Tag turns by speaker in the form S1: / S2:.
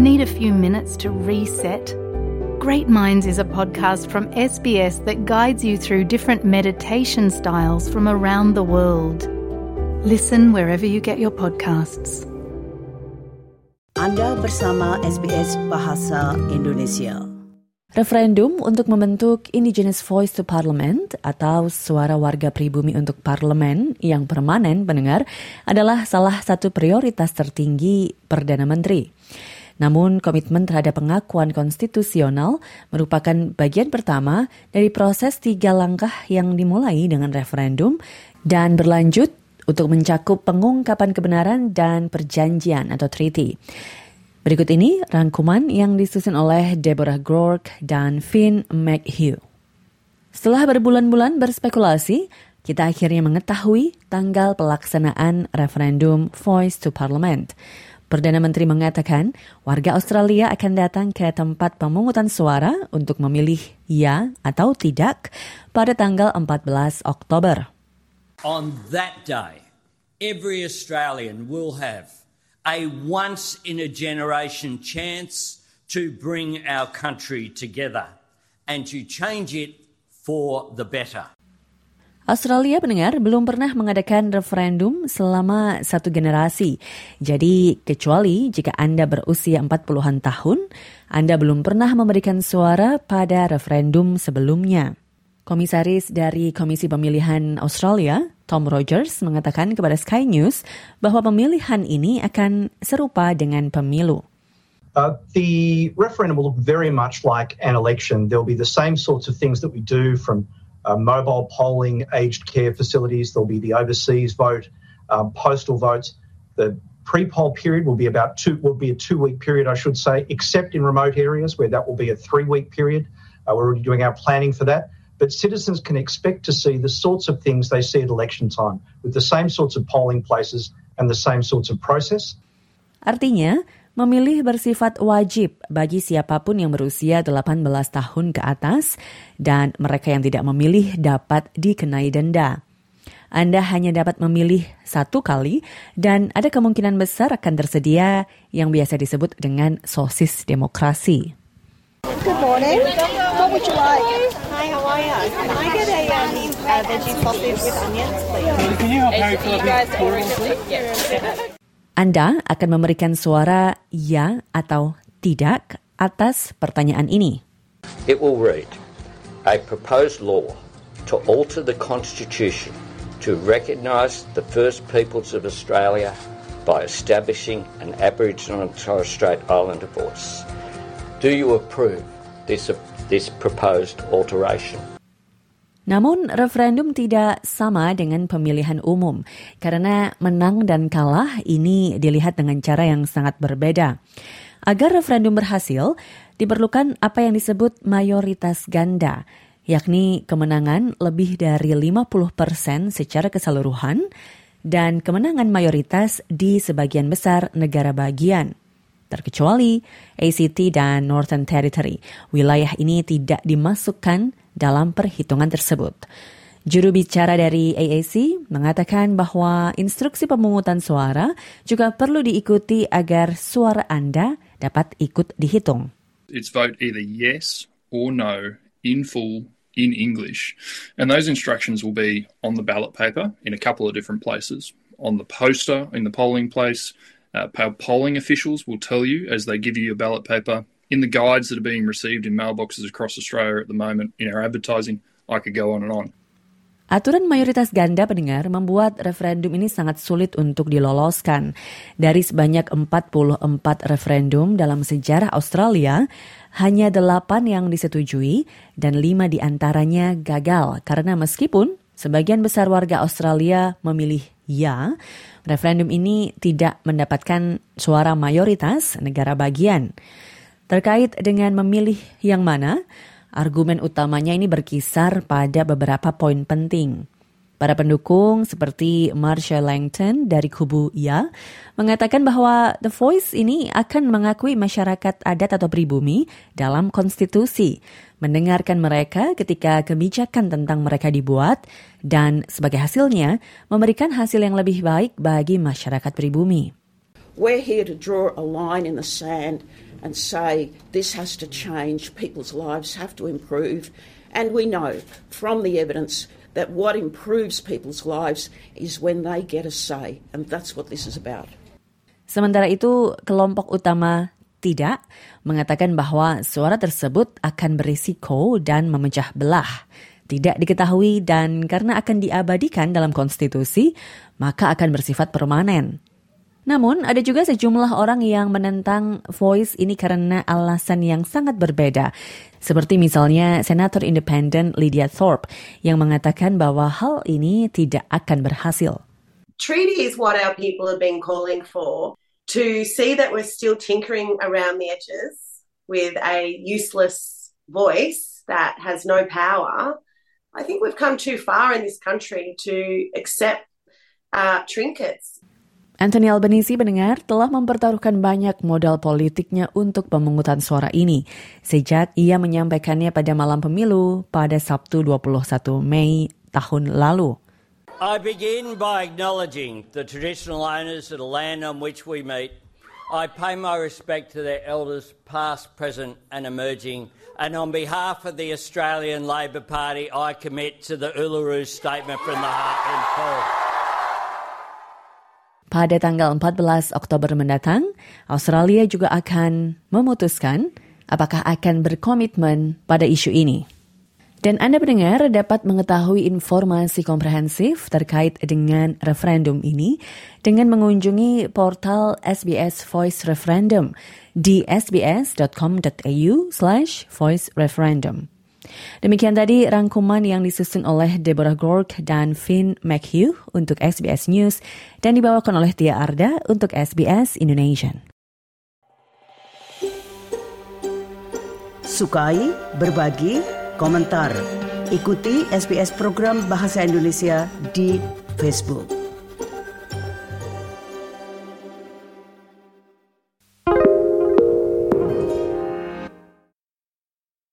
S1: Need a few minutes to reset? Great Minds is a podcast from SBS that guides you through different meditation styles from around the world. Listen wherever you get your podcasts.
S2: Anda bersama SBS Bahasa Indonesia.
S3: Referendum untuk membentuk Indigenous Voice to Parliament atau suara warga pribumi untuk parlemen yang permanen pendengar adalah salah satu prioritas tertinggi Perdana Menteri. Namun komitmen terhadap pengakuan konstitusional merupakan bagian pertama dari proses tiga langkah yang dimulai dengan referendum dan berlanjut untuk mencakup pengungkapan kebenaran dan perjanjian atau treaty. Berikut ini rangkuman yang disusun oleh Deborah Gork dan Finn McHugh. Setelah berbulan-bulan berspekulasi, kita akhirnya mengetahui tanggal pelaksanaan referendum Voice to Parliament. Perdana Menteri mengatakan warga Australia akan datang ke tempat pemungutan suara untuk memilih ya atau tidak pada tanggal 14 Oktober.
S4: On that day, every Australian will have a once in a generation chance to bring our country together and to change it for the better.
S3: Australia pendengar belum pernah mengadakan referendum selama satu generasi. Jadi, kecuali jika Anda berusia 40-an tahun, Anda belum pernah memberikan suara pada referendum sebelumnya. Komisaris dari Komisi Pemilihan Australia, Tom Rogers, mengatakan kepada Sky News bahwa pemilihan ini akan serupa dengan pemilu.
S5: Uh, the referendum will look very much like an election. There'll be the same sorts of things that we do from mobile polling, aged care facilities. There'll be the overseas vote, um, postal votes. The pre-poll period will be about two will be a two-week period, I should say, except in remote areas where that will be a three-week period. Uh, we're already doing our planning for that. But citizens can expect to see the sorts of things they see at election time, with the same sorts of polling places and the same sorts of process.
S3: Artinya, Memilih bersifat wajib bagi siapa pun yang berusia 18 tahun ke atas dan mereka yang tidak memilih dapat dikenai denda. Anda hanya dapat memilih satu kali dan ada kemungkinan besar akan tersedia yang biasa disebut dengan sosis demokrasi.
S6: Good morning. What would you like? Hi, how are you? Can I get a, um, a veggie sausage with onions, please? Can you help Harry fill
S3: up anda akan memberikan suara ya atau tidak atas pertanyaan ini.
S4: It will read, a proposed law to alter the constitution to recognise the first peoples of Australia by establishing an Aboriginal and Torres Strait Islander voice. Do you approve this, this proposed alteration?
S3: Namun referendum tidak sama dengan pemilihan umum karena menang dan kalah ini dilihat dengan cara yang sangat berbeda. Agar referendum berhasil, diperlukan apa yang disebut mayoritas ganda, yakni kemenangan lebih dari 50% secara keseluruhan dan kemenangan mayoritas di sebagian besar negara bagian terkecuali ACT dan Northern Territory. Wilayah ini tidak dimasukkan dalam perhitungan tersebut. Juru bicara dari AAC mengatakan bahwa instruksi pemungutan suara juga perlu diikuti agar suara Anda dapat ikut dihitung.
S7: It's vote either yes or no in full in English. And those instructions will be on the ballot paper in a couple of different places. On the poster in the polling place, uh, polling officials will tell you as they give you your ballot paper in the guides that are being received in mailboxes across Australia at the moment in our advertising. I could go on and on.
S3: Aturan mayoritas ganda pendengar membuat referendum ini sangat sulit untuk diloloskan. Dari sebanyak 44 referendum dalam sejarah Australia, hanya delapan yang disetujui dan lima di antaranya gagal karena meskipun sebagian besar warga Australia memilih ya, referendum ini tidak mendapatkan suara mayoritas negara bagian. Terkait dengan memilih yang mana, argumen utamanya ini berkisar pada beberapa poin penting. Para pendukung seperti Marsha Langton dari kubu Ya mengatakan bahwa The Voice ini akan mengakui masyarakat adat atau pribumi dalam konstitusi, mendengarkan mereka ketika kebijakan tentang mereka dibuat, dan sebagai hasilnya memberikan hasil yang lebih baik bagi masyarakat pribumi.
S2: We're here to draw a line in the sand
S8: and say this has to change, people's lives have to improve. And we know from the evidence that what improves people's lives is when they get a say, and that's what this is about.
S3: Sementara itu, kelompok utama tidak mengatakan bahwa suara tersebut akan berisiko dan memecah belah. Tidak diketahui dan karena akan diabadikan dalam konstitusi, maka akan bersifat permanen. Namun, ada juga sejumlah orang yang menentang voice ini karena alasan yang sangat berbeda. Seperti misalnya Senator Independen Lydia Thorpe yang mengatakan bahwa hal ini tidak akan berhasil.
S9: Treaty is what our people have been calling for. To see that we're still tinkering around the edges with a useless voice that has no power, I think we've come too far in this country to accept uh, trinkets.
S3: Anthony Albanese mendengar telah mempertaruhkan banyak modal politiknya untuk pemungutan suara ini sejak ia menyampaikannya pada malam pemilu pada Sabtu 21 Mei tahun lalu.
S10: I begin by acknowledging the traditional owners of the land on which we meet. I pay my respect to their elders, past, present, and emerging. And on behalf of the Australian Labor Party, I commit to the Uluru Statement from the Heart and Call.
S3: Pada tanggal 14 Oktober mendatang, Australia juga akan memutuskan apakah akan berkomitmen pada isu ini. Dan Anda pendengar dapat mengetahui informasi komprehensif terkait dengan referendum ini dengan mengunjungi portal SBS Voice Referendum di sbs.com.au slash voice referendum. Demikian tadi rangkuman yang disusun oleh Deborah Gork dan Finn McHugh untuk SBS News dan dibawakan oleh Tia Arda untuk SBS Indonesia.
S2: Sukai, berbagi, komentar. Ikuti SBS program Bahasa Indonesia di Facebook.